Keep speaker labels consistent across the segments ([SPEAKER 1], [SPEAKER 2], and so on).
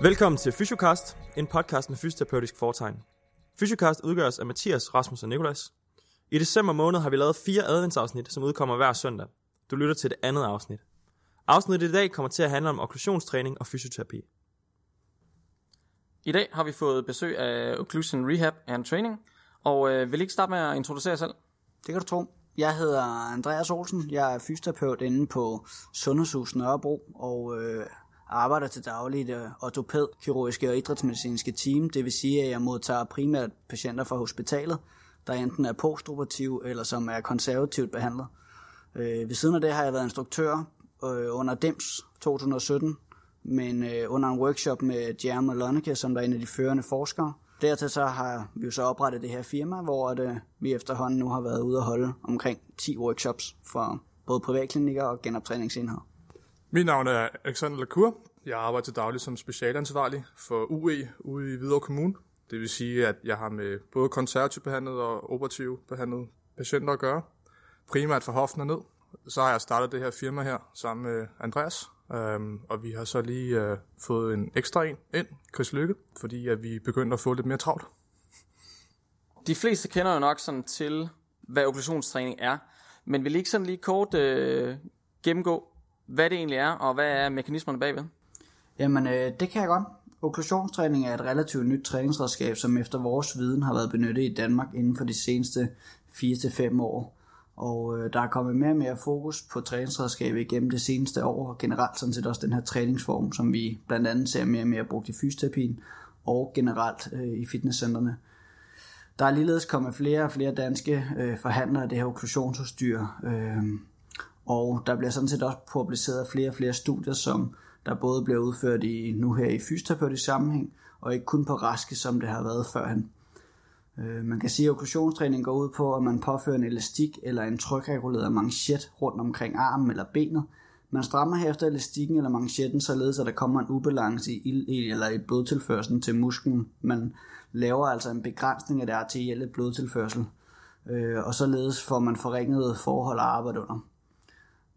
[SPEAKER 1] Velkommen til Fysiocast, en podcast med fysioterapeutisk foretegn. Fysiocast udgøres af Mathias, Rasmus og Nikolas. I december måned har vi lavet fire adventsafsnit, som udkommer hver søndag. Du lytter til det andet afsnit. Afsnittet i dag kommer til at handle om okklusionstræning og fysioterapi.
[SPEAKER 2] I dag har vi fået besøg af Occlusion Rehab and Training, og øh, vil I ikke starte med at introducere jer selv?
[SPEAKER 3] Det kan du tro. Jeg hedder Andreas Olsen. Jeg er fysioterapeut inde på Sundhedshuset Nørrebro, og øh, arbejder til dagligt øh, ortopæd, kirurgiske og idrætsmedicinske team. Det vil sige, at jeg modtager primært patienter fra hospitalet, der enten er postoperative eller som er konservativt behandlet. Øh, ved siden af det har jeg været instruktør øh, under DEMS 2017, men øh, under en workshop med Jeremy Lonneke, som er en af de førende forskere. Dertil så har vi jo så oprettet det her firma, hvor det, øh, vi efterhånden nu har været ude at holde omkring 10 workshops for både privatklinikker og genoptræningsenheder.
[SPEAKER 4] Mit navn er Alexander Lacour. Jeg arbejder til daglig som specialansvarlig for UE ude i Hvidovre Kommune. Det vil sige, at jeg har med både konservativt behandlet og operativt behandlet patienter at gøre. Primært fra hoften og ned. Så har jeg startet det her firma her sammen med Andreas. Um, og vi har så lige øh, fået en ekstra en ind, Chris Lykke, fordi at vi begyndte at få lidt mere travlt.
[SPEAKER 2] De fleste kender jo nok sådan til, hvad okklusionstræning er, men vil I ikke sådan lige kort øh, gennemgå, hvad det egentlig er, og hvad er mekanismerne bagved?
[SPEAKER 3] Jamen, øh, det kan jeg godt. Okklusionstræning er et relativt nyt træningsredskab, som efter vores viden har været benyttet i Danmark inden for de seneste 4-5 år. Og øh, der er kommet mere og mere fokus på træningsredskabet igennem det seneste år, og generelt sådan set også den her træningsform, som vi blandt andet ser mere og mere brugt i fysioterapien, og generelt øh, i fitnesscentrene. Der er ligeledes kommet flere og flere danske øh, forhandlere af det her okklusionsudstyr, øh, og der bliver sådan set også publiceret flere og flere studier, som der både bliver udført i nu her i fysioterapeutisk sammenhæng, og ikke kun på raske, som det har været førhen. Øh, man kan sige, at okklusionstræning går ud på, at man påfører en elastik eller en trykreguleret manchet rundt omkring armen eller benet. Man strammer herefter elastikken eller manchetten, således at der kommer en ubalance i ild eller i blodtilførselen til musklen. Man laver altså en begrænsning af det arterielle blodtilførsel, øh, og således får man forringet forhold at arbejde under.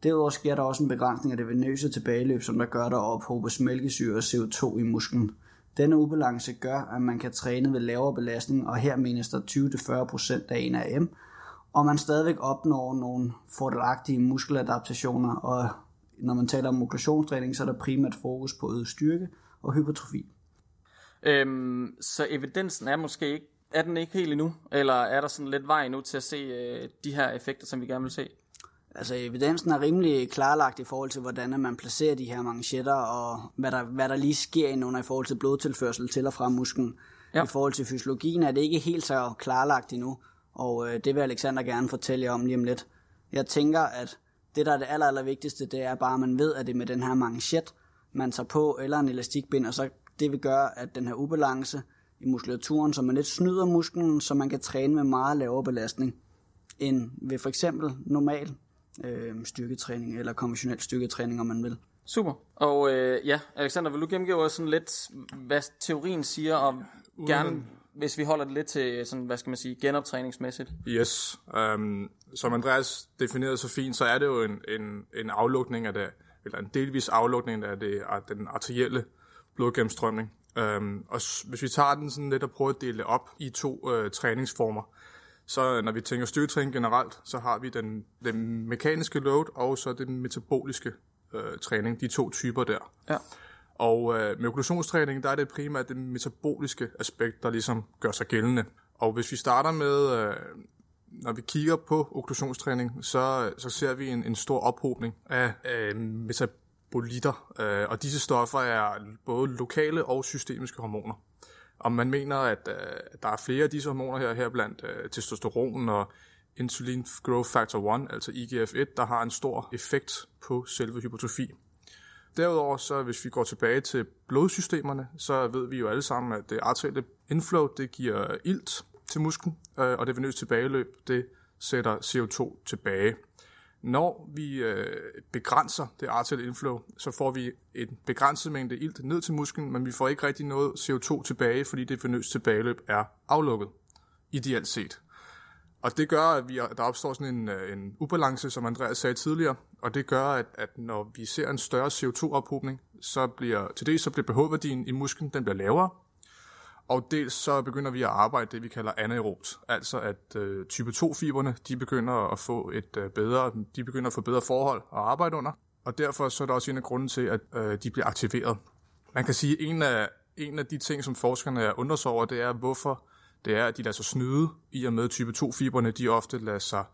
[SPEAKER 3] Derudover sker der også en begrænsning af det venøse tilbageløb, som der gør, der ophobes mælkesyre og CO2 i musklen. Denne ubalance gør, at man kan træne ved lavere belastning, og her menes der 20-40% af en af M, og man stadigvæk opnår nogle fordelagtige muskeladaptationer, og når man taler om okklusionstræning, så er der primært fokus på øget styrke og hypertrofi.
[SPEAKER 2] Øhm, så evidensen er måske ikke, er den ikke helt endnu, eller er der sådan lidt vej nu til at se øh, de her effekter, som vi gerne vil se?
[SPEAKER 3] Altså evidensen er rimelig klarlagt i forhold til, hvordan man placerer de her manchetter, og hvad der, hvad der lige sker indenunder i forhold til blodtilførsel til og fra musklen. Ja. I forhold til fysiologien er det ikke helt så klarlagt endnu, og øh, det vil Alexander gerne fortælle jer om lige om lidt. Jeg tænker, at det, der er det aller, aller vigtigste, det er bare, at man ved, at det er med den her manchet, man tager på, eller en elastikbind, og så det vil gøre, at den her ubalance i muskulaturen, så man lidt snyder musklen, så man kan træne med meget lavere belastning, end ved for eksempel normal øh, styrketræning, eller konventionel styrketræning, om man vil.
[SPEAKER 2] Super. Og øh, ja, Alexander, vil du gennemgive os sådan lidt, hvad teorien siger, og gerne, hvis vi holder det lidt til, sådan, hvad skal man sige, genoptræningsmæssigt?
[SPEAKER 4] Yes. Um, som Andreas definerede så fint, så er det jo en, en, en aflukning af det, eller en delvis aflukning af, det, af den arterielle blodgennemstrømning. Um, og hvis vi tager den sådan lidt og prøver at dele op i to uh, træningsformer, så når vi tænker styrketræning generelt, så har vi den, den mekaniske load og så den metaboliske øh, træning, de to typer der.
[SPEAKER 2] Ja.
[SPEAKER 4] Og øh, med okklusionstræning, der er det primært det metaboliske aspekt, der ligesom gør sig gældende. Og hvis vi starter med, øh, når vi kigger på okklusionstræning, så, så ser vi en, en stor ophobning af øh, metabolitter. Øh, og disse stoffer er både lokale og systemiske hormoner om man mener, at øh, der er flere af disse hormoner her, her blandt øh, testosteron og insulin growth factor 1, altså IGF-1, der har en stor effekt på selve hypertrofi. Derudover, så hvis vi går tilbage til blodsystemerne, så ved vi jo alle sammen, at det arterielle inflow, det giver ilt til musklen, øh, og det venøse tilbageløb, det sætter CO2 tilbage. Når vi øh, begrænser det arterielle inflow, så får vi en begrænset mængde ilt ned til musklen, men vi får ikke rigtig noget CO2 tilbage, fordi det venøse tilbageløb er aflukket, ideelt set. Og det gør, at vi, der opstår sådan en, øh, en ubalance, som Andreas sagde tidligere, og det gør, at, at når vi ser en større CO2-ophobning, så bliver, til det så bliver pH-værdien i musklen den bliver lavere, og dels så begynder vi at arbejde det, vi kalder anaerobt, altså at øh, type 2-fiberne, de begynder at få et øh, bedre, de begynder at få bedre forhold at arbejde under, og derfor så er der også en af grunden til, at øh, de bliver aktiveret. Man kan sige, at en af, en af de ting, som forskerne undrer sig over, det er, hvorfor det er, at de lader sig snyde i og med type 2-fiberne, de ofte lader sig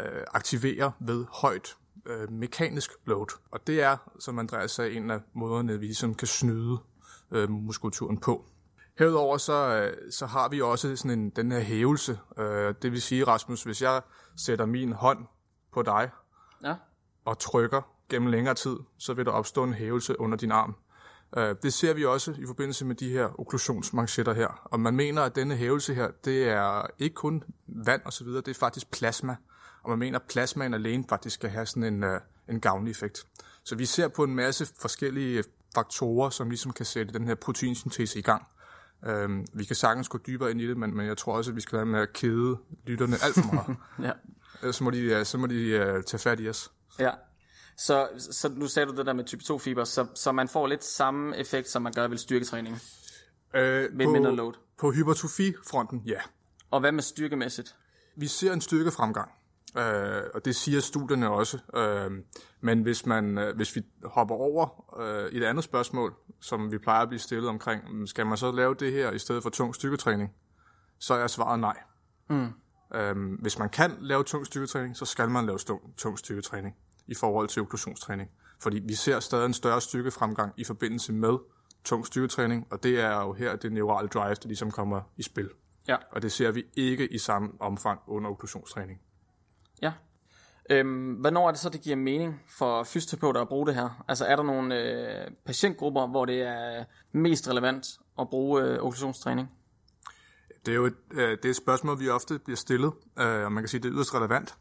[SPEAKER 4] øh, aktivere ved højt øh, mekanisk load. Og det er, som Andreas sagde, en af måderne, vi ligesom kan snyde øh, muskulaturen på. Herudover så, øh, så har vi også sådan en, den her hævelse. Øh, det vil sige, Rasmus, hvis jeg sætter min hånd på dig
[SPEAKER 2] Ja.
[SPEAKER 4] og trykker gennem længere tid, så vil der opstå en hævelse under din arm. Øh, Det ser vi også i forbindelse med de her okklusionsmanchetter her. Og man mener, at denne hævelse her, det er ikke kun vand og så videre, det er faktisk plasma. Og man mener, at plasmaen alene faktisk skal have sådan en, øh, en gavnlig effekt. Så vi ser på en masse forskellige faktorer, som ligesom kan sætte den her proteinsyntese i gang. Øhm, vi kan sagtens gå dybere ind i det, men, men jeg tror også, at vi skal være med at kede lytterne alt for meget.
[SPEAKER 2] Ja.
[SPEAKER 4] Ellers så må de, øh, så må de uh, tage fat i os.
[SPEAKER 2] Ja. Så, så nu sagde du det der med type 2 fiber, så, så man får lidt samme effekt, som man gør ved styrketræning.
[SPEAKER 4] Øh,
[SPEAKER 2] Ved mindre load.
[SPEAKER 4] på hypertrofifronten, ja.
[SPEAKER 2] Og hvad med styrkemæssigt?
[SPEAKER 4] Vi ser en styrkefremgang, øh, og det siger studierne også. Øh, men hvis, man, øh, hvis vi hopper over øh, et andet spørgsmål, som vi plejer at blive stillet omkring, mm, skal man så lave det her i stedet for tung styrketræning, så er svaret nej. Mm. Øh, hvis man kan lave tung styrketræning, så skal man lave tung, tung styrketræning i forhold til okklusionstræning. Fordi vi ser stadig en større styrkefremgang i forbindelse med tung styrketræning, og det er jo her det neurale drive, der ligesom kommer i spil.
[SPEAKER 2] Ja.
[SPEAKER 4] Og det ser vi ikke i samme omfang under okklusionstræning.
[SPEAKER 2] Ja. Øhm, hvornår er det så, det giver mening for fysioterapeuter at bruge det her? Altså er der nogle øh, patientgrupper, hvor det er mest relevant at bruge øh, okklusionstræning?
[SPEAKER 4] Det er jo et, øh, det er et spørgsmål, vi ofte bliver stillet, øh, og man kan sige, at det er yderst relevant.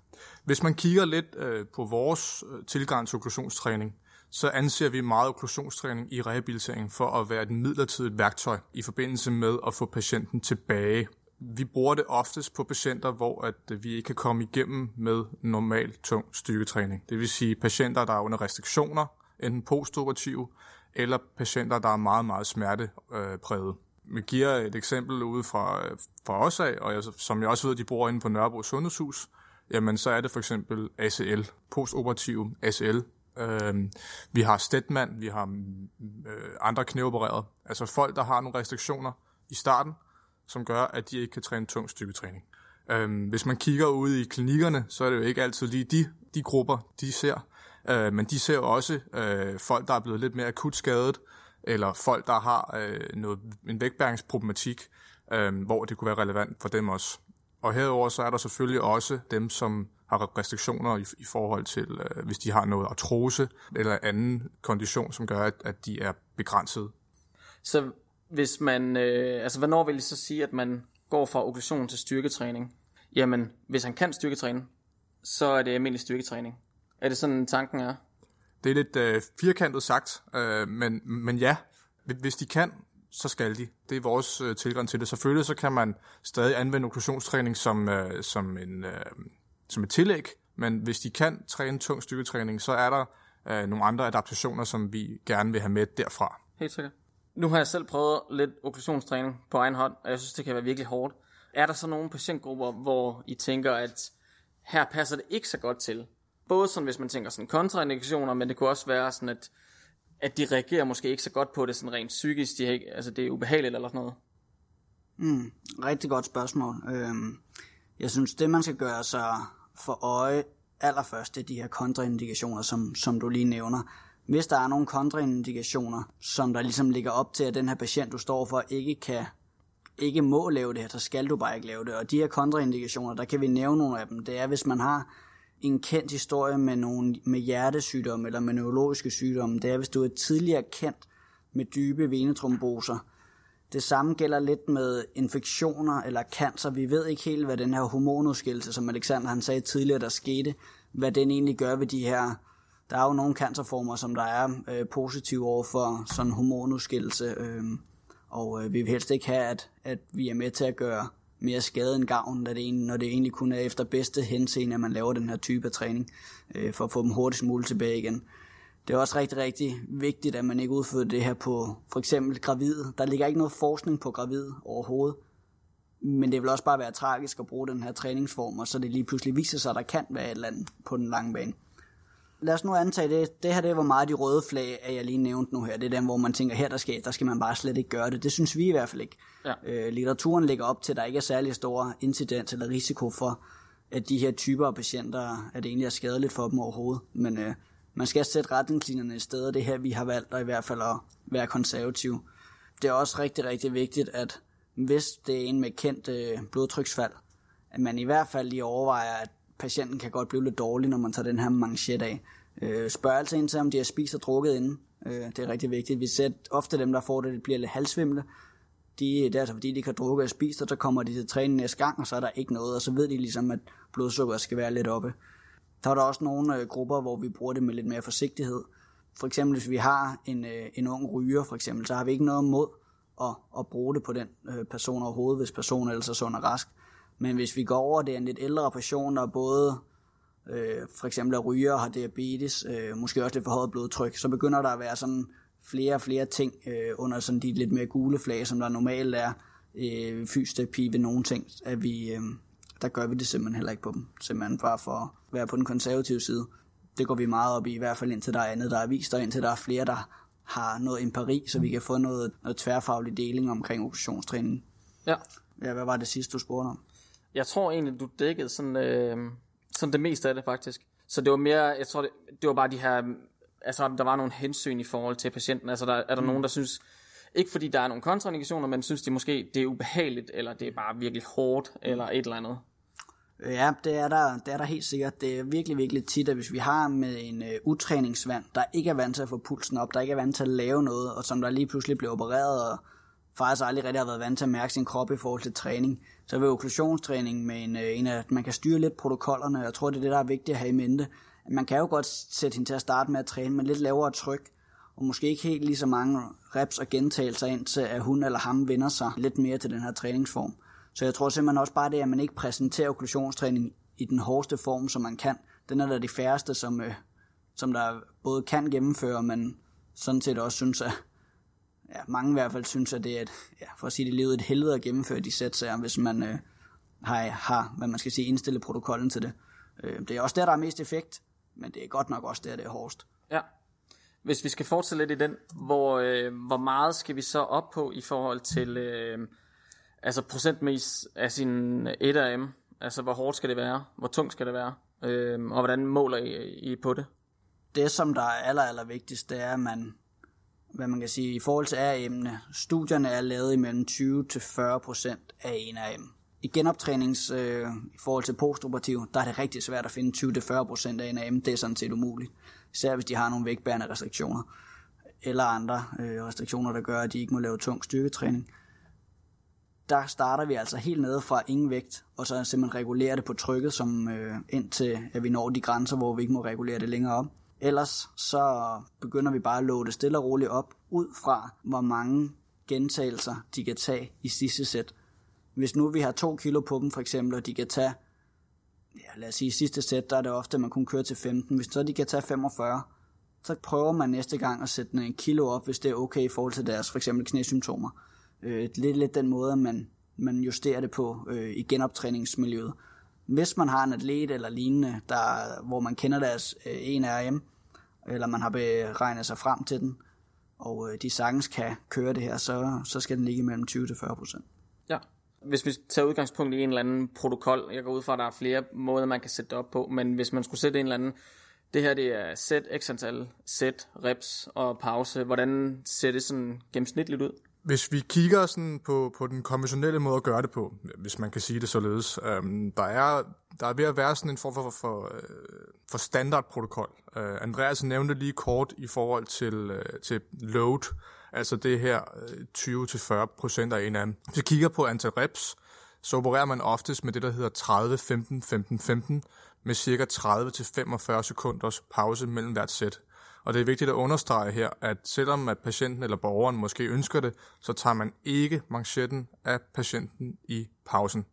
[SPEAKER 4] Hvis man kigger lidt øh, på vores øh, tilgang til okklusionstræning, så anser vi meget okklusionstræning i rehabilitering for at være et midlertidigt værktøj i forbindelse med at få patienten tilbage. Vi bruger det oftest på patienter, hvor at øh, vi ikke kan komme igennem med normal tung styrketræning. Det vil sige patienter, der er under restriktioner, enten postoperative, eller patienter, der er meget, meget smertepræget. Vi giver et eksempel ude fra, fra os af, og jeg, som jeg også ved, de bruger inde på Nørrebro Sundhedshus, jamen så er det for eksempel ACL, postoperativ ACL. Øh, vi har Stedman, vi har mm, øh, andre knæopererede. Altså folk, der har nogle restriktioner i starten, som gør, at de ikke kan træne tung styrketræning. Øhm, hvis man kigger ud i klinikkerne, så er det jo ikke altid lige de, de grupper, de ser. Øh, men de ser jo også øh, folk, der er blevet lidt mere akut skadet, eller folk, der har øh, noget, en vægtbæringsproblematik, øh, hvor det kunne være relevant for dem også. Og herover så er der selvfølgelig også dem, som har restriktioner i, i forhold til, øh, hvis de har noget artrose eller anden kondition, som gør, at, at de er begrænset.
[SPEAKER 2] Så hvis man, øh, altså hvornår vil det så sige, at man går fra okklusion til styrketræning? Jamen, hvis han kan styrketræne, så er det almindelig styrketræning. Er det sådan tanken er?
[SPEAKER 4] Det er lidt øh, firkantet sagt, øh, men, men ja, hvis de kan, så skal de. Det er vores øh, tilgang til det. Selvfølgelig så kan man stadig anvende okklusionstræning som, øh, som, en, øh, som et tillæg, men hvis de kan træne tung styrketræning, så er der øh, nogle andre adaptationer, som vi gerne vil have med derfra.
[SPEAKER 2] Helt sikkert. Nu har jeg selv prøvet lidt okklusionstræning på egen hånd, og jeg synes, det kan være virkelig hårdt. Er der så nogle patientgrupper, hvor I tænker, at her passer det ikke så godt til? Både sådan, hvis man tænker sådan kontraindikationer, men det kunne også være sådan, at, at de reagerer måske ikke så godt på det sådan rent psykisk. De ikke, altså det er ubehageligt eller sådan noget.
[SPEAKER 3] Mm, rigtig godt spørgsmål. Øhm, jeg synes, det man skal gøre sig for øje allerførst, det er de her kontraindikationer, som, som du lige nævner. Hvis der er nogle kontraindikationer, som der ligesom ligger op til, at den her patient, du står for, ikke kan ikke må lave det her, så skal du bare ikke lave det. Og de her kontraindikationer, der kan vi nævne nogle af dem. Det er, hvis man har en kendt historie med, nogle, med hjertesygdomme eller med neurologiske sygdomme. Det er, hvis du er tidligere kendt med dybe venetromboser. Det samme gælder lidt med infektioner eller cancer. Vi ved ikke helt, hvad den her hormonudskillelse, som Alexander han sagde tidligere, der skete, hvad den egentlig gør ved de her... Der er jo nogle cancerformer, som der er øh, positive over for sådan hormonudskillelse, øh, og øh, vi vil helst ikke have, at, at vi er med til at gøre mere skade end gavn, da det egentlig, når det egentlig kun er efter bedste henseende, at man laver den her type af træning, øh, for at få dem hurtigst muligt tilbage igen. Det er også rigtig, rigtig vigtigt, at man ikke udfører det her på for eksempel gravide. Der ligger ikke noget forskning på gravide overhovedet. Men det vil også bare være tragisk at bruge den her træningsform, og så det lige pludselig viser sig, at der kan være et eller andet på den lange bane. Lad os nu antage det. Det her det var meget de røde flag, at jeg lige nævnte nu her. Det er dem, hvor man tænker, her der skal, der skal man bare slet ikke gøre det. Det synes vi i hvert fald ikke. Ja. Øh, litteraturen ligger op til, at der ikke er særlig stor incidens eller risiko for, at de her typer af patienter, at det egentlig er skadeligt for dem overhovedet. Men øh, man skal sætte retningslinjerne i stedet. Det her, vi har valgt at i hvert fald at være konservativ. Det er også rigtig, rigtig vigtigt, at hvis det er en med kendt øh, blodtryksfald, at man i hvert fald lige overvejer, at patienten kan godt blive lidt dårlig, når man tager den her manchet af. Øh, spørg altså ind til, om de har spist og drukket inden. Øh, det er rigtig vigtigt. Vi ser ofte dem, der får det, det bliver lidt halsvimle. De, det er altså fordi, de kan drukke og spise, og så kommer de til træning næste gang, og så er der ikke noget, og så ved de ligesom, at blodsukker skal være lidt oppe. Der er der også nogle øh, grupper, hvor vi bruger det med lidt mere forsigtighed. For eksempel, hvis vi har en, øh, en ung ryger, for eksempel, så har vi ikke noget mod at, at bruge det på den øh, person overhovedet, hvis personen ellers er sund og rask. Men hvis vi går over, det er en lidt ældre person, der både øh, for eksempel er ryger og har diabetes, øh, måske også lidt forhøjet blodtryk, så begynder der at være sådan flere og flere ting øh, under sådan de lidt mere gule flag, som der normalt er øh, fysioterapi ved nogle ting, at vi, øh, der gør vi det simpelthen heller ikke på dem. Simpelthen bare for at være på den konservative side. Det går vi meget op i, i hvert fald indtil der er andet, der er vist, og indtil der er flere, der har noget empiri, så vi kan få noget, noget tværfaglig deling omkring operationstræning.
[SPEAKER 2] Ja.
[SPEAKER 3] Ja, hvad var det sidste, du spurgte om?
[SPEAKER 2] Jeg tror egentlig, du dækkede sådan, øh, sådan det meste af det faktisk. Så det var mere, jeg tror, det, det var bare de her, altså der var nogle hensyn i forhold til patienten. Altså der, er der mm. nogen, der synes, ikke fordi der er nogle kontraindikationer, men synes de måske, det er ubehageligt, eller det er bare virkelig hårdt, eller et eller andet.
[SPEAKER 3] Ja, det er, der, det er der helt sikkert. Det er virkelig, virkelig tit, at hvis vi har med en uh, utræningsvand, der ikke er vant til at få pulsen op, der ikke er vant til at lave noget, og som der lige pludselig bliver opereret, og faktisk aldrig rigtig har været vant til at mærke sin krop i forhold til træning, så vil okklusionstræning med en, øh, en at man kan styre lidt protokollerne, jeg tror, det er det, der er vigtigt at have i mente. Man kan jo godt sætte hende til at starte med at træne med lidt lavere tryk, og måske ikke helt lige så mange reps og gentagelser ind til, at hun eller ham vender sig lidt mere til den her træningsform. Så jeg tror simpelthen også bare det, at man ikke præsenterer okklusionstræning i den hårdeste form, som man kan. Den er der de færreste, som, øh, som der både kan gennemføre, men sådan set også synes, er, ja, mange i hvert fald synes, at det er et, ja, for at sige det livet, et helvede at gennemføre de sætsager, hvis man øh, har, har, hvad man skal sige, indstillet protokollen til det. Øh, det er også der, der er mest effekt, men det er godt nok også der, det er hårdest.
[SPEAKER 2] Ja. Hvis vi skal fortsætte lidt i den, hvor, øh, hvor meget skal vi så op på i forhold til... Øh, altså procentvis af sin 1 AM, altså hvor hårdt skal det være, hvor tungt skal det være, øh, og hvordan måler I, I på det?
[SPEAKER 3] Det, som der er aller, aller vigtigst, det er, at man, hvad man kan sige, i forhold til RM'ene, studierne er lavet imellem 20-40% af en AM. I genoptrænings, øh, i forhold til postoperativ, der er det rigtig svært at finde 20-40% af en AM. Det er sådan set umuligt. Især hvis de har nogle vægtbærende restriktioner, eller andre øh, restriktioner, der gør, at de ikke må lave tung styrketræning der starter vi altså helt nede fra ingen vægt, og så simpelthen regulerer det på trykket, som øh, indtil at vi når de grænser, hvor vi ikke må regulere det længere op. Ellers så begynder vi bare at låde det stille og roligt op, ud fra hvor mange gentagelser de kan tage i sidste sæt. Hvis nu vi har 2 kilo på dem for eksempel, og de kan tage, ja lad os sige i sidste sæt, der er det ofte, at man kun kører til 15. Hvis så de kan tage 45, så prøver man næste gang at sætte en kilo op, hvis det er okay i forhold til deres for eksempel knæsymptomer. Øh, lidt, lidt den måde, man, man justerer det på øh, i genoptræningsmiljøet. Hvis man har en atlet eller lignende, der, hvor man kender deres øh, 1RM, eller man har beregnet sig frem til den, og øh, de sagtens kan køre det her, så, så skal den ligge mellem 20-40%.
[SPEAKER 2] Ja. Hvis vi tager udgangspunkt i en eller anden protokol, jeg går ud fra, at der er flere måder, man kan sætte det op på, men hvis man skulle sætte en eller anden, det her det er sæt, x antal, sæt, reps og pause, hvordan ser det sådan gennemsnitligt ud?
[SPEAKER 4] Hvis vi kigger sådan på, på den konventionelle måde at gøre det på, hvis man kan sige det således, øhm, der, er, der er ved at være sådan en form for, for, for, øh, for standardprotokol. Øh, Andreas nævnte lige kort i forhold til, øh, til load, altså det her øh, 20-40% af en af dem. Hvis vi kigger på antal reps, så opererer man oftest med det, der hedder 30-15-15-15, med cirka 30-45 sekunders pause mellem hvert sæt. Og det er vigtigt at understrege her, at selvom at patienten eller borgeren måske ønsker det, så tager man ikke manchetten af patienten i pausen.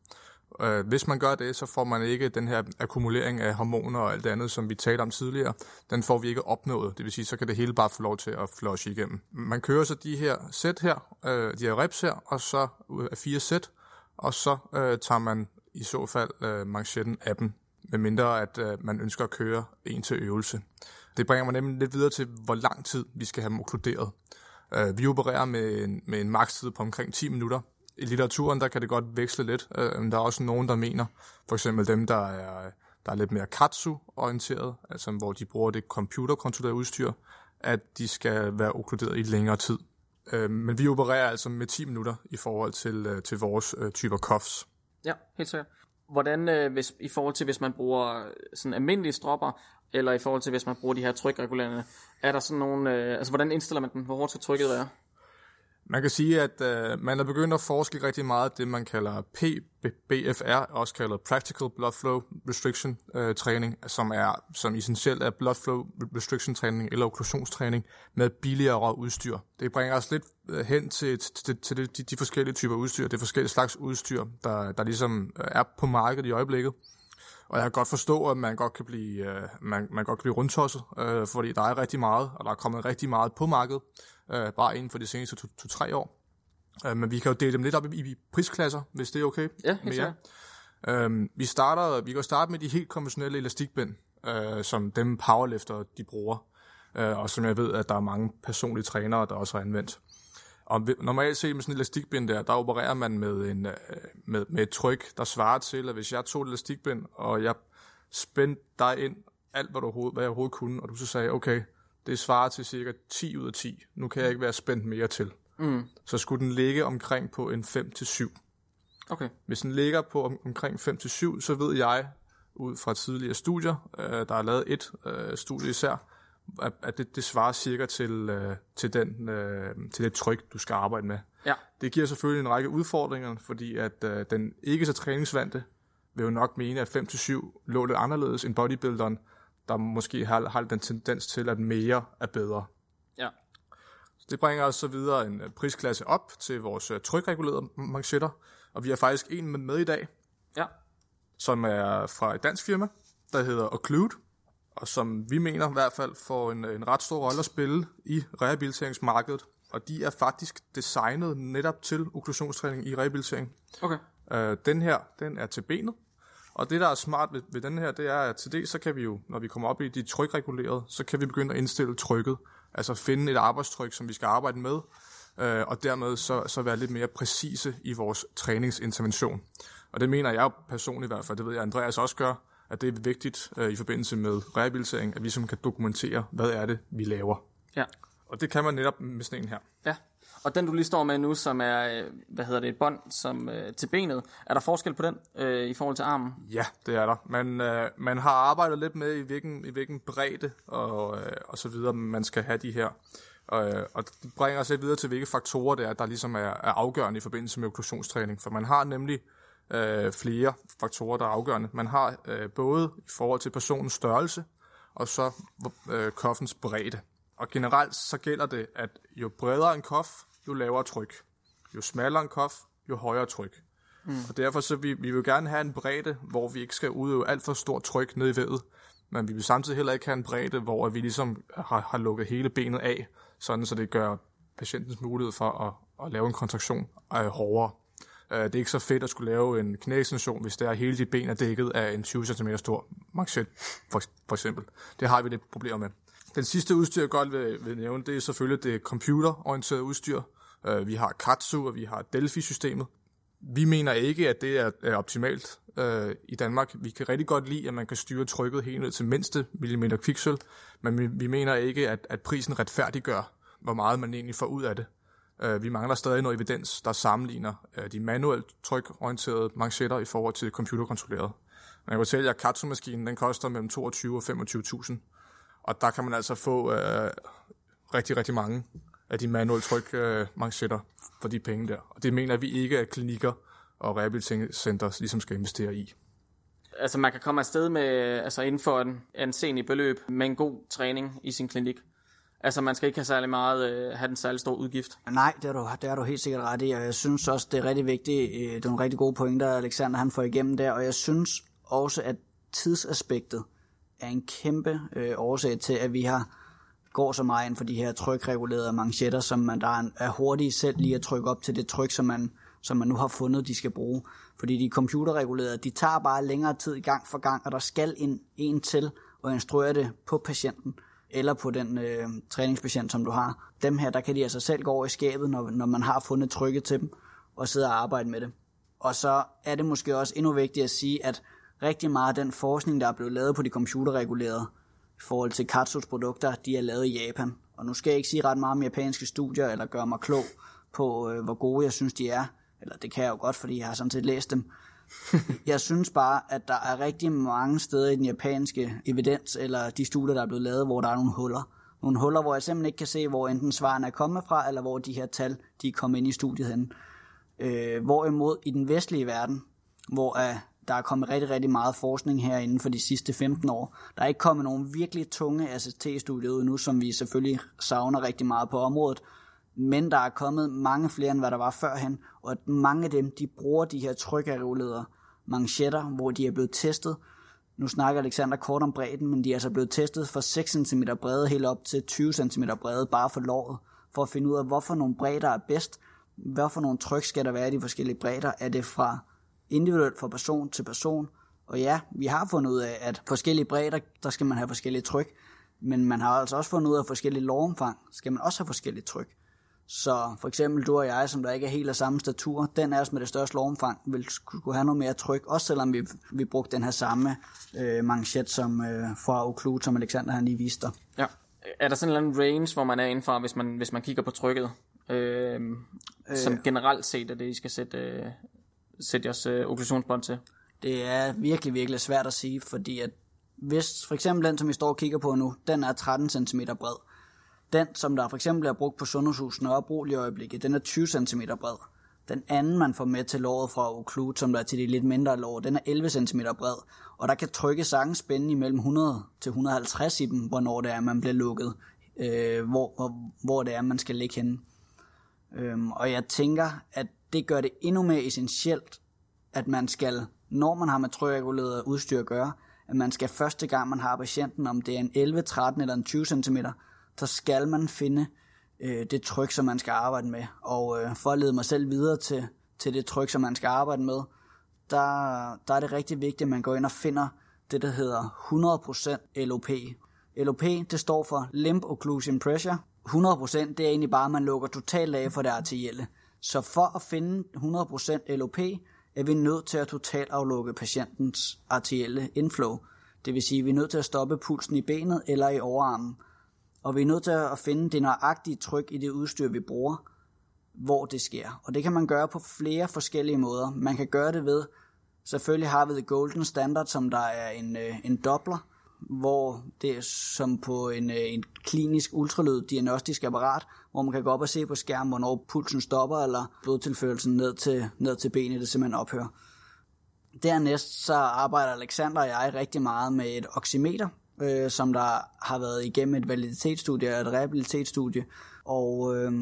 [SPEAKER 4] Øh, hvis man gør det, så får man ikke den her akkumulering af hormoner og alt det andet, som vi talte om tidligere. Den får vi ikke opnået. Det vil sige, så kan det hele bare få lov til at flushe igennem. Man kører så de her sæt her, øh, de her reps her, og så fire sæt, og så øh, tager man i så fald øh, manchetten af dem, medmindre at øh, man ønsker at køre en til øvelse. Det bringer mig nemlig lidt videre til, hvor lang tid vi skal have dem okkluderet. Øh, vi opererer med en, med en makstid på omkring 10 minutter, i litteraturen, der kan det godt veksle lidt. Øh, der er også nogen, der mener, for eksempel dem, der er, der er lidt mere katsu-orienteret, altså hvor de bruger det computerkontrollerede udstyr, at de skal være okkluderet i længere tid. Øh, men vi opererer altså med 10 minutter i forhold til, øh, til vores øh, typer cuffs.
[SPEAKER 2] Ja, helt sikkert. Hvordan, øh, hvis, i forhold til hvis man bruger øh, sådan almindelige stropper, eller i forhold til hvis man bruger de her trykregulerende, er der sådan nogle, øh, altså hvordan indstiller man den, hvor hårdt skal trykket være?
[SPEAKER 4] Man kan sige, at øh, man er begyndt at forske rigtig meget det, man kalder PBFR, også kaldet Practical Blood Flow Restriction øh, træning, som er som essentielt er blood flow restriction træning eller okklusionstræning med billigere udstyr. Det bringer os lidt øh, hen til, til, til de, de, forskellige typer udstyr, det forskellige slags udstyr, der, der ligesom øh, er på markedet i øjeblikket. Og jeg kan godt forstå, at man godt kan blive, øh, man, man godt kan blive rundtosset, øh, fordi der er rigtig meget, og der er kommet rigtig meget på markedet øh, bare inden for de seneste to-tre to, år. Øh, men vi kan jo dele dem lidt op i, i prisklasser, hvis det er okay.
[SPEAKER 2] Ja, helt
[SPEAKER 4] med Øh, vi, starter, vi kan starte med de helt konventionelle elastikbind, øh, som dem powerlifter de bruger, øh, og som jeg ved, at der er mange personlige trænere, der også har anvendt. Og normalt set med sådan en elastikbind der, der opererer man med, en, øh, med, med et tryk, der svarer til, at hvis jeg tog et elastikbind, og jeg spændte dig ind alt, hvad, du, hvad jeg overhovedet kunne, og du så sagde, okay, det svarer til cirka 10 ud af 10. Nu kan jeg ikke være spændt mere til. Mm. Så skulle den ligge omkring på en 5-7.
[SPEAKER 2] Okay.
[SPEAKER 4] Hvis den ligger på om, omkring 5-7, så ved jeg, ud fra tidligere studier, øh, der er lavet et øh, studie især, at, det, det svarer cirka til, øh, til, den, øh, til det tryk, du skal arbejde med.
[SPEAKER 2] Ja.
[SPEAKER 4] Det giver selvfølgelig en række udfordringer, fordi at øh, den ikke så træningsvante vil jo nok mene, at 5-7 lå lidt anderledes end bodybuilderen, der måske har, har den tendens til, at mere er bedre.
[SPEAKER 2] Ja.
[SPEAKER 4] Så det bringer os så videre en øh, prisklasse op til vores øh, trykregulerede manchetter, og vi har faktisk en med, med i dag,
[SPEAKER 2] ja.
[SPEAKER 4] som er fra et dansk firma, der hedder Occlude, og som vi mener i hvert fald får en, en ret stor rolle at spille i rehabiliteringsmarkedet. Og de er faktisk designet netop til okklusionstræning i rehabilitering.
[SPEAKER 2] Okay.
[SPEAKER 4] Øh, den her, den er til benet, og det, der er smart ved, ved den her, det er, at til det, så kan vi jo, når vi kommer op i de trykregulerede, så kan vi begynde at indstille trykket. Altså finde et arbejdstryk, som vi skal arbejde med, øh, og dermed så, så være lidt mere præcise i vores træningsintervention. Og det mener jeg personligt i hvert fald, det ved jeg, Andreas også gør, at det er vigtigt øh, i forbindelse med rehabilitering, at vi som kan dokumentere, hvad er det, vi laver.
[SPEAKER 2] Ja.
[SPEAKER 4] Og det kan man netop med sådan en her.
[SPEAKER 2] Ja. Og den du lige står med nu, som er, øh, hvad hedder det, et bånd som, øh, til benet, er der forskel på den øh, i forhold til armen?
[SPEAKER 4] Ja, det er der. Man, øh, man har arbejdet lidt med, i hvilken, i hvilken bredde og, øh, og så videre, man skal have de her. Og, øh, og det bringer os lidt videre til, hvilke faktorer det er, der ligesom er, er afgørende i forbindelse med okklusionstræning. For man har nemlig øh, flere faktorer, der er afgørende. Man har øh, både i forhold til personens størrelse, og så øh, koffens bredde. Og generelt så gælder det, at jo bredere en kof, jo lavere tryk. Jo smallere en kof, jo højere tryk. Mm. Og derfor så vi, vi vil gerne have en bredde, hvor vi ikke skal udøve alt for stort tryk ned i vædet, men vi vil samtidig heller ikke have en bredde, hvor vi ligesom har, har lukket hele benet af, sådan så det gør patientens mulighed for at, at lave en kontraktion øh, hårdere. Øh, det er ikke så fedt at skulle lave en knæekstension, hvis det er hele dit ben er dækket af en 20 cm stor manchet, for, for eksempel. Det har vi lidt problemer med. Den sidste udstyr, jeg godt vil, vil nævne, det er selvfølgelig det computerorienterede udstyr. Uh, vi har Katsu, og vi har Delphi-systemet. Vi mener ikke, at det er, er optimalt øh, i Danmark. Vi kan rigtig godt lide, at man kan styre trykket helt ned til mindste millimeter kviksøl, men vi, vi mener ikke, at, at prisen retfærdiggør, hvor meget man egentlig får ud af det. Øh, vi mangler stadig noget evidens, der sammenligner øh, de manuelt trykorienterede manchetter i forhold til computerkontrolleret. Men jeg kan fortælle at Katsu-maskinen den koster mellem 22 og 25.000. Og der kan man altså få øh, rigtig, rigtig mange af de manuelt tryk øh, manchetter for de penge der. Og det mener vi ikke, at klinikker og rehabiliteringscenter ligesom skal investere i.
[SPEAKER 2] Altså man kan komme afsted med, altså inden for en ansenlig beløb med en god træning i sin klinik. Altså, man skal ikke have særlig meget, øh, have den særlig stor udgift.
[SPEAKER 3] Nej, det er, du, det er du helt sikkert ret i, og jeg synes også, det er rigtig vigtigt. øh, Det er nogle rigtig gode pointer, Alexander han får igennem der, og jeg synes også, at tidsaspektet er en kæmpe øh, årsag til, at vi har går så meget ind for de her trykregulerede manchetter, som man der er- er hurtige selv lige at trykke op til det tryk, som man, som man nu har fundet, de skal bruge. Fordi de computerregulerede, de tager bare længere tid i gang for gang, og der skal en, en til at instruere det på patienten, eller på den øh, træningspatient, som du har. Dem her, der kan de altså selv gå over i skabet, når, når man har fundet trykket til dem, og sidde og arbejde med det. Og så er det måske også endnu vigtigt at sige, at rigtig meget af den forskning, der er blevet lavet på de computerregulerede, i forhold til Katsus produkter, de er lavet i Japan. Og nu skal jeg ikke sige ret meget om japanske studier, eller gøre mig klog på, øh, hvor gode jeg synes, de er. Eller det kan jeg jo godt, fordi jeg har sådan set læst dem. jeg synes bare, at der er rigtig mange steder i den japanske evidens, eller de studier, der er blevet lavet, hvor der er nogle huller. Nogle huller, hvor jeg simpelthen ikke kan se, hvor enten svarene er kommet fra, eller hvor de her tal, de er kommet ind i studiet hen. Øh, hvorimod i den vestlige verden, hvor uh, der er kommet rigtig, rigtig meget forskning her inden for de sidste 15 år. Der er ikke kommet nogen virkelig tunge ACT-studier ud nu, som vi selvfølgelig savner rigtig meget på området. Men der er kommet mange flere, end hvad der var førhen, og at mange af dem, de bruger de her trykregulerede manchetter, hvor de er blevet testet. Nu snakker Alexander kort om bredden, men de er altså blevet testet fra 6 cm brede helt op til 20 cm brede, bare for låret, for at finde ud af, hvorfor nogle bredder er bedst, hvorfor nogle tryk skal der være i de forskellige bredder. Er det fra individuelt fra person til person. Og ja, vi har fundet ud af, at forskellige bredder, der skal man have forskellige tryk. Men man har altså også fundet ud af, at forskellige lovomfang skal man også have forskellige tryk. Så for eksempel du og jeg, som der ikke er helt af samme statur, den af os med det største lovomfang, vil skulle have noget mere tryk, også selvom vi, vi brugte den her samme øh, manchet som øh, fra Occlude, som Alexander han lige viste dig.
[SPEAKER 2] Ja. Er der sådan en eller anden range, hvor man er indenfor, hvis man, hvis man kigger på trykket? Øh, som generelt set er det, I skal sætte, øh, sætte jeres øh, okklusionsbånd til?
[SPEAKER 3] Det er virkelig, virkelig svært at sige, fordi at hvis for eksempel den, som vi står og kigger på nu, den er 13 cm bred. Den, som der for eksempel er brugt på sundhedshusene og brug i øjeblikket, den er 20 cm bred. Den anden, man får med til låret fra Occlude, som der er til de lidt mindre lår, den er 11 cm bred. Og der kan trykke sange spænde imellem 100 til 150 i dem, hvornår det er, man bliver lukket. Øh, hvor, hvor, hvor det er, man skal ligge henne. Øhm, og jeg tænker, at det gør det endnu mere essentielt, at man skal, når man har med trykreguleret udstyr at gøre, at man skal første gang, man har patienten, om det er en 11, 13 eller en 20 cm, så skal man finde øh, det tryk, som man skal arbejde med. Og øh, for at lede mig selv videre til, til det tryk, som man skal arbejde med, der, der er det rigtig vigtigt, at man går ind og finder det, der hedder 100% LOP. LOP, det står for Limb Occlusion Pressure. 100% det er egentlig bare, at man lukker totalt af for det arterielle. Så for at finde 100% LOP, er vi nødt til at totalt aflukke patientens arterielle inflow. Det vil sige, at vi er nødt til at stoppe pulsen i benet eller i overarmen. Og vi er nødt til at finde det nøjagtige tryk i det udstyr, vi bruger, hvor det sker. Og det kan man gøre på flere forskellige måder. Man kan gøre det ved, selvfølgelig har vi The Golden Standard, som der er en, øh, en doppler, hvor det er som på en, øh, en klinisk ultralyd diagnostisk apparat, hvor man kan gå op og se på skærmen, hvornår pulsen stopper, eller blodtilførelsen ned til, ned til benet, det simpelthen ophører. Dernæst så arbejder Alexander og jeg rigtig meget med et oximeter, øh, som der har været igennem et validitetsstudie og et rehabilitetsstudie, og øh,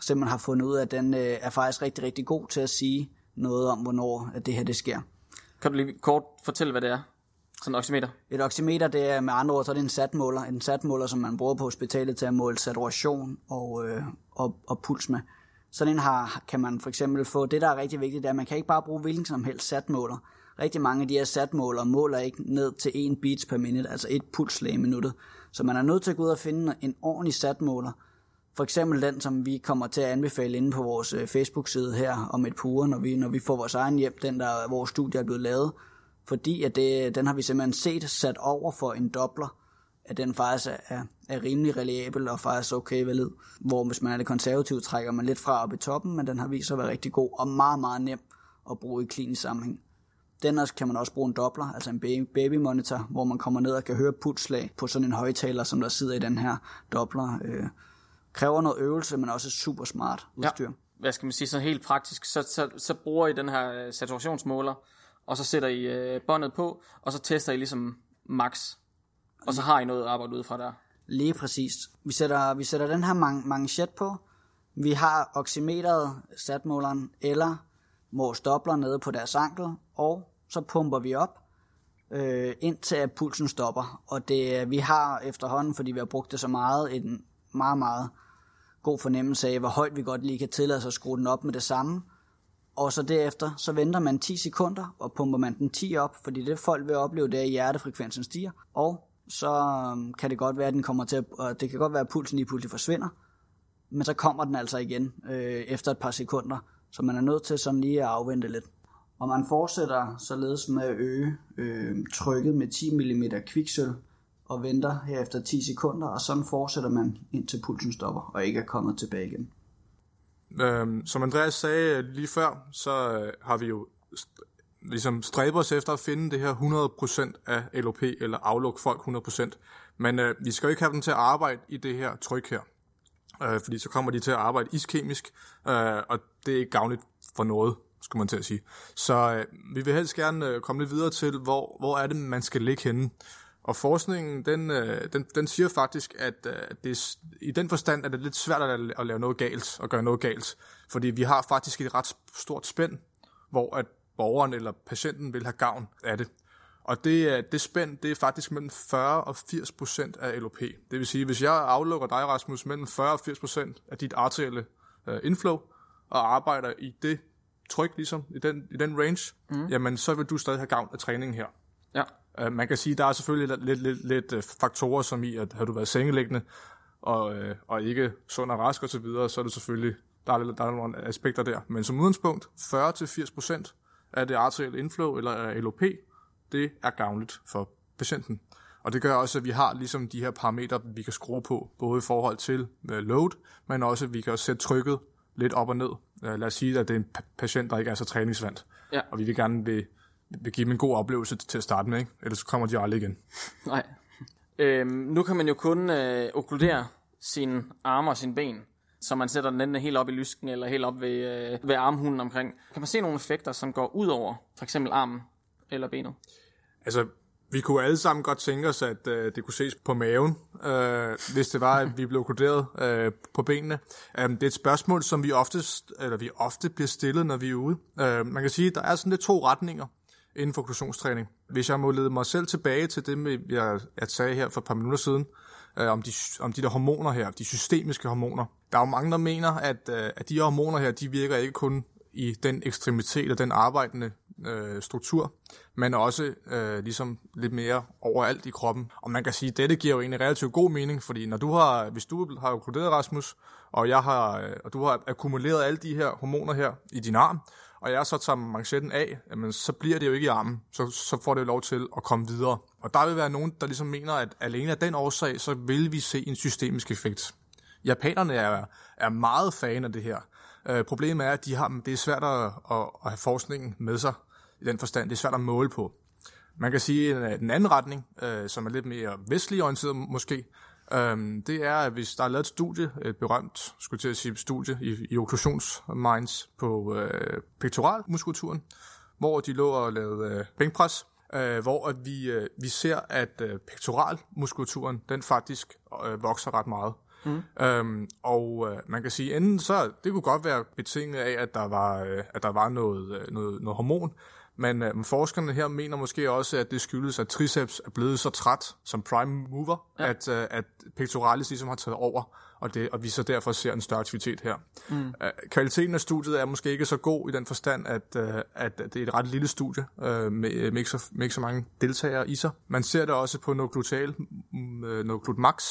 [SPEAKER 3] simpelthen har fundet ud af, at den øh, er faktisk rigtig, rigtig god til at sige noget om, hvornår at det her det sker.
[SPEAKER 2] Kan du lige kort fortælle, hvad det er? Sådan en oximeter?
[SPEAKER 3] Et oximeter, det er med andre ord, så er det en satmåler. En satmåler, som man bruger på hospitalet til at måle saturation og, øh, og, og puls med. Sådan en har, kan man for eksempel få, det der er rigtig vigtigt, det er, at man kan ikke bare bruge hvilken som helst satmåler. Rigtig mange af de her satmåler måler ikke ned til 1 beats per minute, altså et pulsslag i minuttet. Så man er nødt til at gå ud og finde en ordentlig satmåler. For eksempel den, som vi kommer til at anbefale inde på vores øh, Facebook-side her om et par uger, når vi, når vi får vores egen hjem, den der vores studie er blevet lavet. Fordi at det, den har vi simpelthen set sat over for en dobler, at den faktisk er, er, er rimelig reliabel og faktisk okay valid. Hvor hvis man er det konservative, trækker man lidt fra op i toppen, men den har vist sig at være rigtig god og meget, meget nem at bruge i klinisk sammenhæng. Den også kan man også bruge en dobler, altså en baby, monitor, hvor man kommer ned og kan høre pulsslag på sådan en højtaler, som der sidder i den her dobler. Øh, kræver noget øvelse, men også super smart udstyr. Ja.
[SPEAKER 2] Hvad skal man sige, så helt praktisk, så, så, så bruger I den her saturationsmåler, og så sætter I øh, båndet på, og så tester I ligesom max. Og så har I noget at arbejde ud fra der.
[SPEAKER 3] Lige præcis. Vi sætter, vi sætter den her man- manchet på. Vi har oximeteret statmåleren eller vores dobler nede på deres ankel, og så pumper vi op, øh, indtil at pulsen stopper. Og det, øh, vi har efterhånden, fordi vi har brugt det så meget, en meget, meget god fornemmelse af, hvor højt vi godt lige kan tillade sig at skrue den op med det samme. Og så derefter, så venter man 10 sekunder, og pumper man den 10 op, fordi det folk vil opleve, det er, at hjertefrekvensen stiger. Og så øh, kan det godt være, at den kommer til at, og det kan godt være, at pulsen lige pludselig forsvinder, men så kommer den altså igen øh, efter et par sekunder, så man er nødt til sådan lige at afvente lidt. Og man fortsætter således med at øge øh, trykket med 10 mm kviksøl, og venter herefter 10 sekunder, og sådan fortsætter man indtil pulsen stopper, og ikke er kommet tilbage igen.
[SPEAKER 4] Øhm, som Andreas sagde lige før, så øh, har vi jo st- ligesom stræber os efter at finde det her 100% af LOP, eller aflukke folk 100%. Men øh, vi skal jo ikke have dem til at arbejde i det her tryk her, øh, fordi så kommer de til at arbejde iskemisk, øh, og det er ikke gavnligt for noget, skulle man til at sige. Så øh, vi vil helst gerne øh, komme lidt videre til, hvor, hvor er det, man skal ligge henne. Og forskningen, den, øh, den, den siger faktisk, at øh, det er, i den forstand er det lidt svært at, at lave noget galt og gøre noget galt. Fordi vi har faktisk et ret stort spænd, hvor at borgeren eller patienten vil have gavn af det. Og det, øh, det spænd, det er faktisk mellem 40 og 80 procent af LOP. Det vil sige, hvis jeg aflukker dig, Rasmus, mellem 40 og 80 procent af dit arterielle øh, inflow, og arbejder i det tryk, ligesom, i den, i den range, mm. jamen så vil du stadig have gavn af træningen her.
[SPEAKER 2] Ja.
[SPEAKER 4] Uh, man kan sige, der er selvfølgelig lidt, lidt, lidt uh, faktorer, som i, at har du været sengeliggende, og, uh, og ikke sund og rask og så videre, så er det selvfølgelig, der er, lidt- der er nogle aspekter der. Men som udgangspunkt, 40-80% af det arterielle inflow, eller af LOP, det er gavnligt for patienten. Og det gør også, at vi har ligesom de her parametre, vi kan skrue på, både i forhold til uh, load, men også, at vi kan sætte trykket lidt op og ned. Uh, lad os sige, at det er en pa- patient, der ikke er så træningsvant,
[SPEAKER 2] Ja.
[SPEAKER 4] og vi vil gerne vil, vil give dem en god oplevelse til at starte med, ikke? ellers så kommer de aldrig igen.
[SPEAKER 2] Nej. Øhm, nu kan man jo kun øh, okkludere sine arme og sine ben, så man sætter den enten helt op i lysken eller helt op ved, øh, ved armhulen omkring. Kan man se nogle effekter, som går ud over for eksempel armen eller benet?
[SPEAKER 4] Altså, vi kunne alle sammen godt tænke os, at øh, det kunne ses på maven, øh, hvis det var, at vi blev koderet øh, på benene. Øh, det er et spørgsmål, som vi, oftest, eller vi ofte bliver stillet, når vi er ude. Øh, man kan sige, at der er sådan lidt to retninger inden for okklusionstræning. Hvis jeg må lede mig selv tilbage til det, med, jeg, jeg sagde her for et par minutter siden, øh, om, de, om de der hormoner her, de systemiske hormoner. Der er jo mange, der mener, at, øh, at de her hormoner her, de virker ikke kun i den ekstremitet og den arbejdende øh, struktur, men også øh, ligesom lidt mere overalt i kroppen. Og man kan sige, at dette giver jo egentlig relativt god mening, fordi når du har, hvis du har okkluderet Rasmus, og, jeg har, øh, og du har akkumuleret alle de her hormoner her i din arm, og jeg så tager manchetten af, jamen, så bliver det jo ikke i armen. Så, så får det jo lov til at komme videre. Og der vil være nogen, der ligesom mener, at alene af den årsag, så vil vi se en systemisk effekt. Japanerne er, er meget fan af det her. Øh, problemet er, at de har, det er svært at, at, at have forskningen med sig i den forstand. Det er svært at måle på. Man kan sige, at den anden retning, øh, som er lidt mere vestlig orienteret måske, øh, det er, at hvis der er lavet et studie, et berømt, skulle til at sige, studie i, i okklusionsminds på øh, pektoralmuskulaturen, hvor de lå og lavede øh, bænkpres, øh, hvor at vi, øh, vi ser, at øh, pektoralmuskulaturen, den faktisk øh, vokser ret meget. Mm. Øhm, og øh, man kan sige, enten så, det kunne godt være betinget af, at der var, øh, at der var noget, øh, noget, noget hormon, men øh, forskerne her mener måske også, at det skyldes, at triceps er blevet så træt som prime mover, ja. at, øh, at pectoralis ligesom har taget over, og, det, og vi så derfor ser en større aktivitet her. Mm. Øh, kvaliteten af studiet er måske ikke så god i den forstand, at, øh, at det er et ret lille studie øh, med, med, ikke så, med ikke så mange deltagere i sig. Man ser det også på Noclutal, øh, Noclut Max,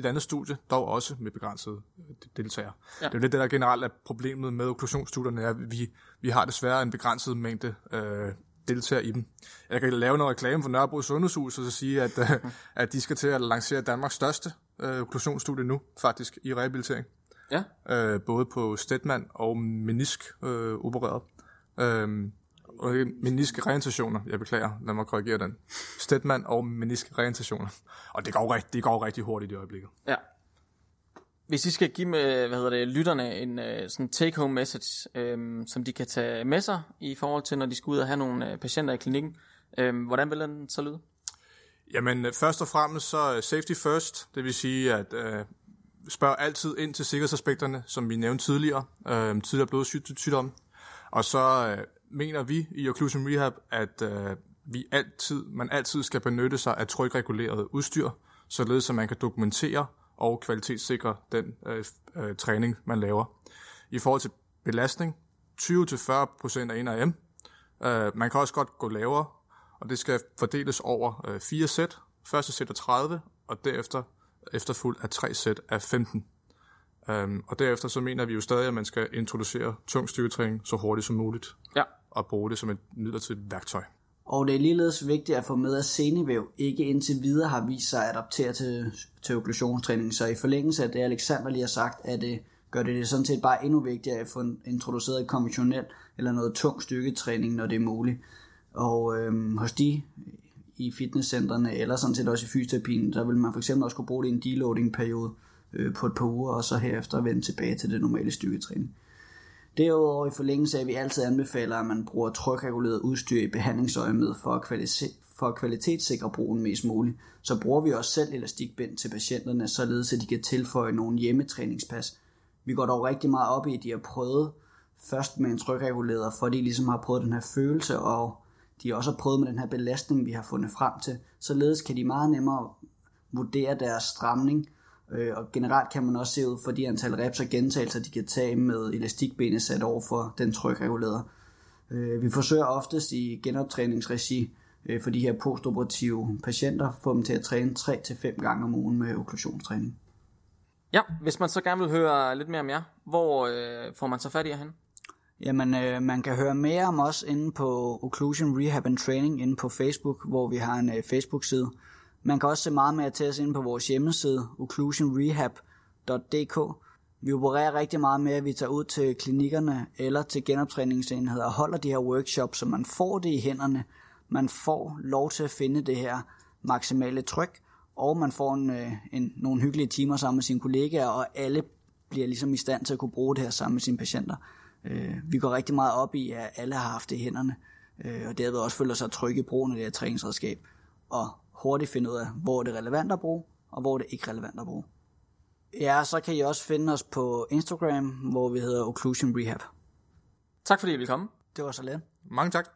[SPEAKER 4] et andet studie, dog også med begrænsede øh, deltagere. Ja. Det er jo lidt det, der generelt er problemet med okklusionsstudierne, er, at vi, vi har desværre en begrænset mængde øh, deltagere i dem. Jeg kan lave noget reklame for Nørrebro Sundhedshus og så sige, at, øh, at de skal til at lancere Danmarks største øh, okklusionsstudie nu, faktisk, i rehabilitering.
[SPEAKER 2] Ja.
[SPEAKER 4] Øh, både på Stedman og menisk øh, opereret. Øh, og ikke menisk reorientationer, jeg beklager, lad mig korrigere den. Stedman og menisk reorientationer. Og det går, rigtig, det går rigtig hurtigt i øjeblikket.
[SPEAKER 2] Ja. Hvis I skal give med, hvad hedder det, lytterne en uh, sådan take-home message, øhm, som de kan tage med sig i forhold til, når de skal ud og have nogle uh, patienter i klinikken, øhm, hvordan vil den så lyde?
[SPEAKER 4] Jamen, øh, først og fremmest så øh, safety first, det vil sige, at øh, spørg altid ind til sikkerhedsaspekterne, som vi nævnte tidligere, øh, tidligere blodsygdom. Og så øh, mener vi i Occlusion Rehab, at øh, vi altid, man altid skal benytte sig af trykreguleret udstyr, således at man kan dokumentere og kvalitetssikre den øh, øh, træning, man laver. I forhold til belastning, 20-40% af NRM. Øh, man kan også godt gå lavere, og det skal fordeles over øh, fire sæt. Første sæt er 30, og derefter efterfulgt af tre sæt af 15. Øhm, og derefter så mener vi jo stadig, at man skal introducere tung styrketræning så hurtigt som muligt,
[SPEAKER 2] Ja
[SPEAKER 4] og bruge det som et midlertidigt værktøj.
[SPEAKER 3] Og det er ligeledes vigtigt at få med, at senevæv ikke indtil videre har vist sig at adaptere til, til okklusionstræning. Så i forlængelse af det, Alexander lige har sagt, at det gør det, det sådan set bare endnu vigtigere at få introduceret et konventionelt eller noget tung styrketræning, når det er muligt. Og øhm, hos de i fitnesscentrene, eller sådan set også i fysioterapien, der vil man for eksempel også kunne bruge det i en deloading-periode øh, på et par uger, og så herefter vende tilbage til det normale styrketræning. Derudover i forlængelse af, at vi altid anbefaler, at man bruger trykreguleret udstyr i behandlingsøjemed for at, for at kvalitetssikre brugen mest muligt, så bruger vi også selv elastikbind til patienterne, således at de kan tilføje nogle hjemmetræningspas. Vi går dog rigtig meget op i, at de har prøvet først med en trykreguleret, for de ligesom har prøvet den her følelse, og de også har prøvet med den her belastning, vi har fundet frem til. Således kan de meget nemmere vurdere deres stramning, Øh, og generelt kan man også se ud for de antal reps og gentagelser, de kan tage med elastikbenet sat over for den trykreguleret. Øh, vi forsøger oftest i genoptræningsregi øh, for de her postoperative patienter, få dem til at træne 3-5 gange om ugen med okklusionstræning.
[SPEAKER 2] Ja, hvis man så gerne vil høre lidt mere om jer, hvor øh, får man så fat i jer hen?
[SPEAKER 3] Jamen, øh, man kan høre mere om os inde på Occlusion Rehab and Training inde på Facebook, hvor vi har en øh, Facebook-side. Man kan også se meget mere til os inde på vores hjemmeside, occlusionrehab.dk. Vi opererer rigtig meget med, at vi tager ud til klinikkerne eller til genoptræningsenheder og holder de her workshops, så man får det i hænderne. Man får lov til at finde det her maksimale tryk, og man får en, øh, en, nogle hyggelige timer sammen med sine kollegaer, og alle bliver ligesom i stand til at kunne bruge det her sammen med sine patienter. Øh, vi går rigtig meget op i, at alle har haft det i hænderne, øh, og derved også føler sig trygge i brugen af det her træningsredskab, og hurtigt finde ud af, hvor det er relevant at bruge, og hvor det ikke er relevant at bruge. Ja, så kan I også finde os på Instagram, hvor vi hedder Occlusion Rehab.
[SPEAKER 2] Tak fordi I ville komme.
[SPEAKER 3] Det var så let.
[SPEAKER 4] Mange tak.